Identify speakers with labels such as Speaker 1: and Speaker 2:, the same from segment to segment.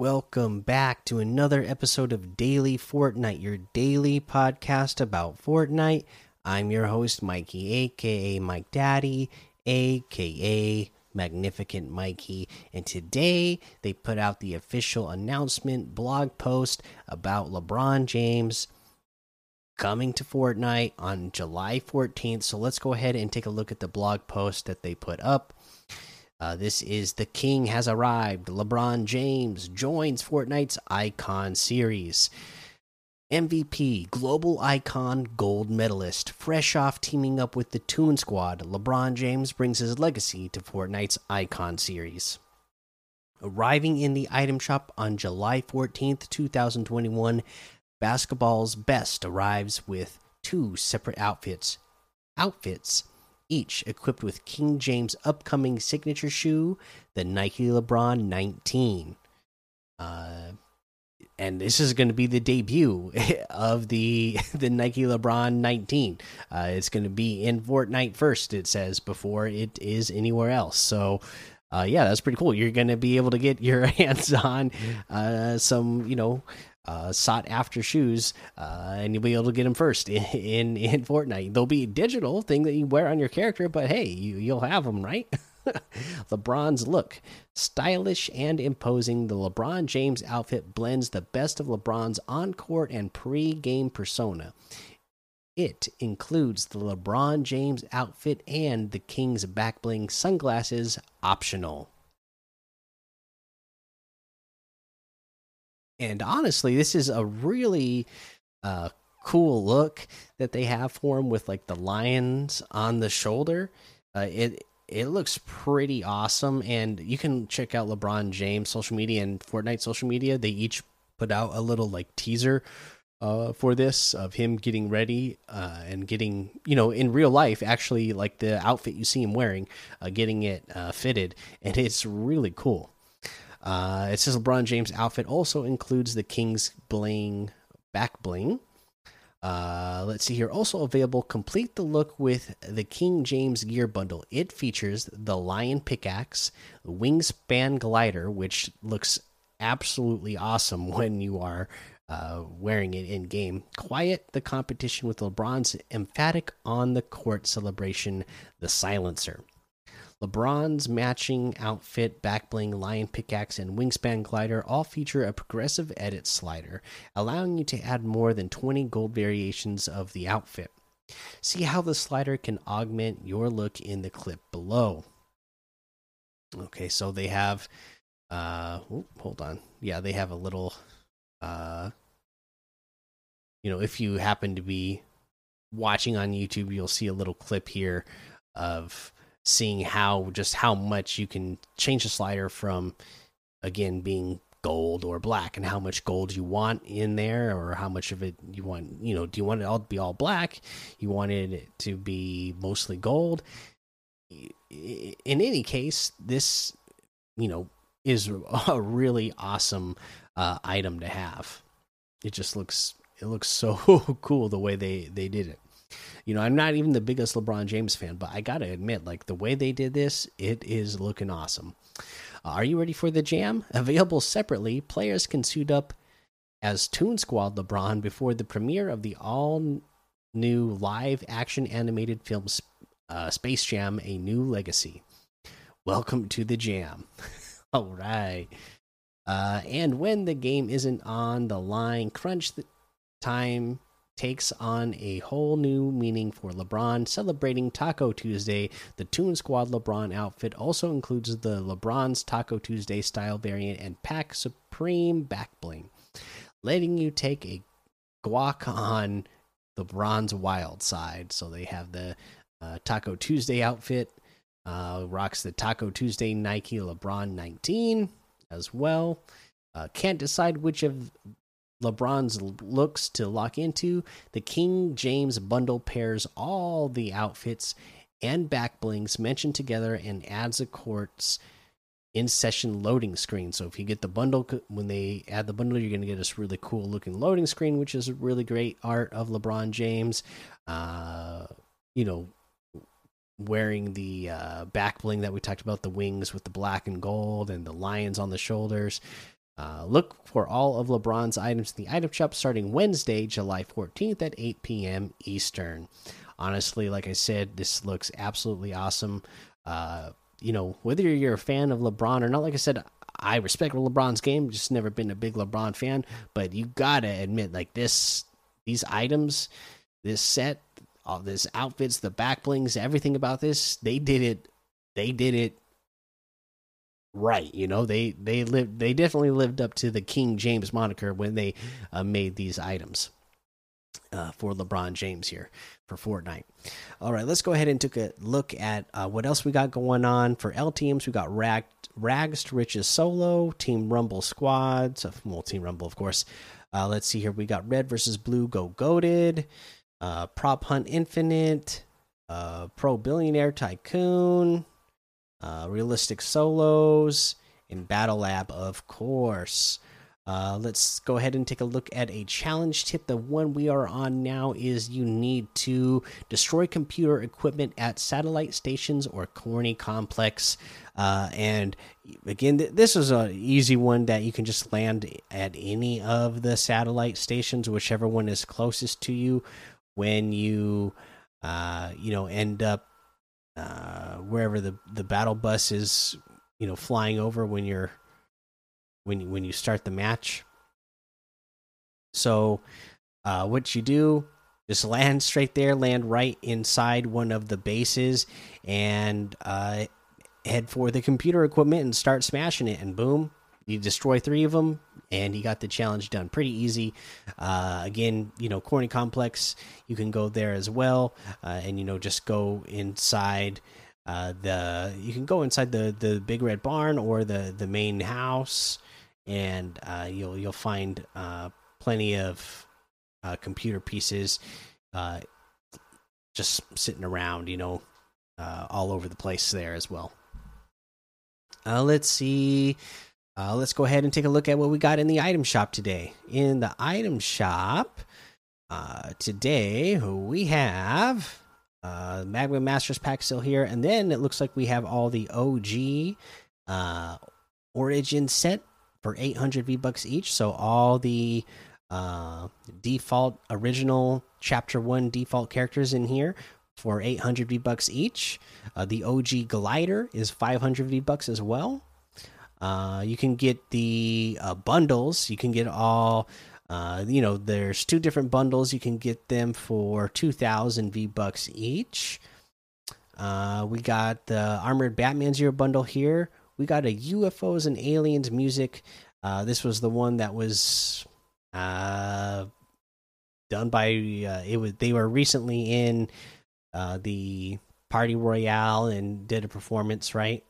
Speaker 1: Welcome back to another episode of Daily Fortnite, your daily podcast about Fortnite. I'm your host, Mikey, aka Mike Daddy, aka Magnificent Mikey. And today they put out the official announcement blog post about LeBron James coming to Fortnite on July 14th. So let's go ahead and take a look at the blog post that they put up. Uh, this is The King Has Arrived. LeBron James joins Fortnite's Icon Series. MVP, Global Icon Gold Medalist. Fresh off teaming up with the Toon Squad, LeBron James brings his legacy to Fortnite's Icon Series. Arriving in the item shop on July 14th, 2021, Basketball's Best arrives with two separate outfits. Outfits each equipped with King James' upcoming signature shoe, the Nike LeBron 19. Uh, and this is going to be the debut of the the Nike LeBron 19. Uh, it's going to be in Fortnite first, it says, before it is anywhere else. So, uh, yeah, that's pretty cool. You're going to be able to get your hands on uh, some, you know, uh, sought after shoes, uh, and you'll be able to get them first in, in, in Fortnite. They'll be a digital thing that you wear on your character, but hey, you you'll have them right. LeBron's look, stylish and imposing. The LeBron James outfit blends the best of LeBron's on-court and pre-game persona. It includes the LeBron James outfit and the King's back bling sunglasses, optional. And honestly, this is a really uh, cool look that they have for him with like the lions on the shoulder. Uh, it it looks pretty awesome, and you can check out LeBron James social media and Fortnite social media. They each put out a little like teaser uh, for this of him getting ready uh, and getting you know in real life actually like the outfit you see him wearing, uh, getting it uh, fitted, and it's really cool. Uh, it says LeBron James outfit also includes the King's bling back bling. Uh, let's see here. Also available, complete the look with the King James gear bundle. It features the Lion pickaxe, wingspan glider, which looks absolutely awesome when you are uh, wearing it in game. Quiet the competition with LeBron's emphatic on the court celebration, the silencer. LeBron's matching outfit, backbling, lion pickaxe, and wingspan glider all feature a progressive edit slider, allowing you to add more than 20 gold variations of the outfit. See how the slider can augment your look in the clip below. Okay, so they have uh oh, hold on. Yeah, they have a little uh you know, if you happen to be watching on YouTube, you'll see a little clip here of seeing how just how much you can change the slider from again being gold or black and how much gold you want in there or how much of it you want you know do you want it all to be all black? You wanted it to be mostly gold? In any case this you know is a really awesome uh, item to have. It just looks it looks so cool the way they they did it you know, I'm not even the biggest LeBron James fan, but I gotta admit, like the way they did this, it is looking awesome. Uh, are you ready for the jam? Available separately, players can suit up as Toon Squad LeBron before the premiere of the all new live action animated film uh, Space Jam: A New Legacy. Welcome to the jam. all right. Uh, and when the game isn't on the line, crunch the time takes on a whole new meaning for LeBron. Celebrating Taco Tuesday, the Toon Squad LeBron outfit also includes the LeBron's Taco Tuesday style variant and Pack Supreme back bling, letting you take a guac on the LeBron's wild side. So they have the uh, Taco Tuesday outfit, uh, rocks the Taco Tuesday Nike LeBron 19 as well. Uh, can't decide which of LeBron's looks to lock into. The King James bundle pairs all the outfits and back blings mentioned together and adds a court's in session loading screen. So if you get the bundle, when they add the bundle, you're going to get this really cool looking loading screen, which is a really great art of LeBron James. Uh, you know, wearing the uh, back bling that we talked about, the wings with the black and gold and the lions on the shoulders. Uh, look for all of LeBron's items in the item shop starting Wednesday, July 14th at 8 p.m. Eastern. Honestly, like I said, this looks absolutely awesome. Uh, you know, whether you're a fan of LeBron or not, like I said, I respect LeBron's game, just never been a big LeBron fan, but you gotta admit, like this, these items, this set, all this outfits, the back blings, everything about this, they did it, they did it right you know they they lived they definitely lived up to the king james moniker when they uh, made these items uh, for lebron james here for fortnite. All right let's go ahead and take a look at uh, what else we got going on. For l teams we got rag rags to riches solo team rumble squads well team rumble of course. Uh, let's see here we got red versus blue go goated uh, prop hunt infinite uh, pro billionaire tycoon uh, realistic solos, and Battle Lab, of course. Uh, let's go ahead and take a look at a challenge tip. The one we are on now is you need to destroy computer equipment at satellite stations or Corny Complex. Uh, and again, th this is an easy one that you can just land at any of the satellite stations, whichever one is closest to you. When you, uh, you know, end up uh, wherever the the battle bus is, you know, flying over when you're when you, when you start the match. So, uh, what you do just land straight there, land right inside one of the bases, and uh, head for the computer equipment and start smashing it. And boom, you destroy three of them, and you got the challenge done pretty easy. Uh, again, you know, Corny Complex, you can go there as well, uh, and you know, just go inside. Uh, the you can go inside the the big red barn or the the main house, and uh, you'll you'll find uh, plenty of uh, computer pieces just sitting around, you know, all over the place there as well. let's see. Uh, let's go ahead and take a look at what we got in the item shop today. In the item shop uh, today, we have uh, Magma Masters pack still here, and then it looks like we have all the OG uh, Origin set for 800 V bucks each. So all the uh, default original Chapter One default characters in here for 800 V bucks each. Uh, the OG Glider is 500 V bucks as well. Uh, you can get the uh, bundles. You can get all. Uh, you know, there's two different bundles. You can get them for two thousand V bucks each. Uh, we got the armored Batman Zero bundle here. We got a UFOs and aliens music. Uh, this was the one that was uh, done by uh, it was they were recently in uh, the party royale and did a performance right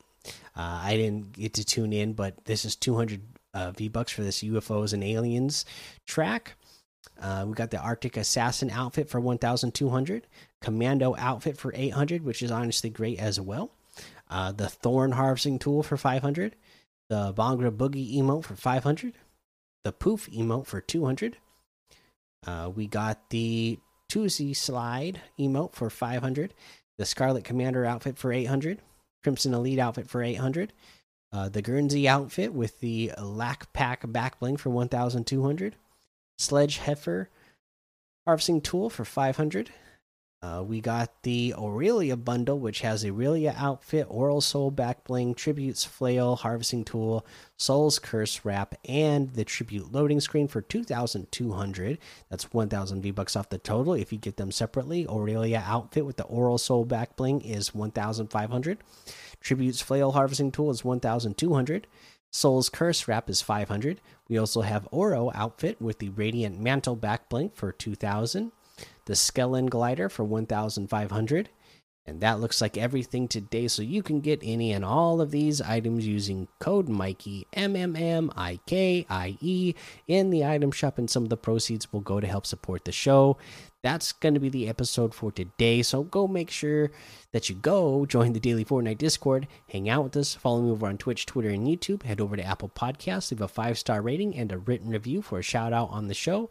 Speaker 1: I didn't get to tune in, but this is 200 uh, V bucks for this UFOs and aliens track. Uh, we got the Arctic Assassin outfit for 1,200, Commando outfit for 800, which is honestly great as well. Uh, the Thorn Harvesting Tool for 500, the Bhangra Boogie emote for 500, the Poof emote for 200. Uh, we got the Tuesday Slide emote for 500, the Scarlet Commander outfit for 800, Crimson Elite outfit for 800. Uh, the Guernsey outfit with the Lack Pack back bling for 1,200. Sledge Heifer harvesting tool for 500. Uh, we got the Aurelia bundle, which has Aurelia outfit, Oral Soul backbling, Tributes flail, harvesting tool, Soul's curse wrap, and the tribute loading screen for 2,200. That's 1,000 V bucks off the total. If you get them separately, Aurelia outfit with the Oral Soul backbling is 1,500. Tributes flail harvesting tool is 1,200. Soul's Curse wrap is 500. We also have Oro outfit with the Radiant Mantle back bling for 2,000 the Skellen glider for 1500 and that looks like everything today. So you can get any and all of these items using code mikey m m m i k i e in the item shop and some of the proceeds will go to help support the show. That's going to be the episode for today so go make sure that you go join the daily fortnite discord hang out with us follow me over on twitch twitter and youtube head over to apple podcasts leave a five star rating and a written review for a shout out on the show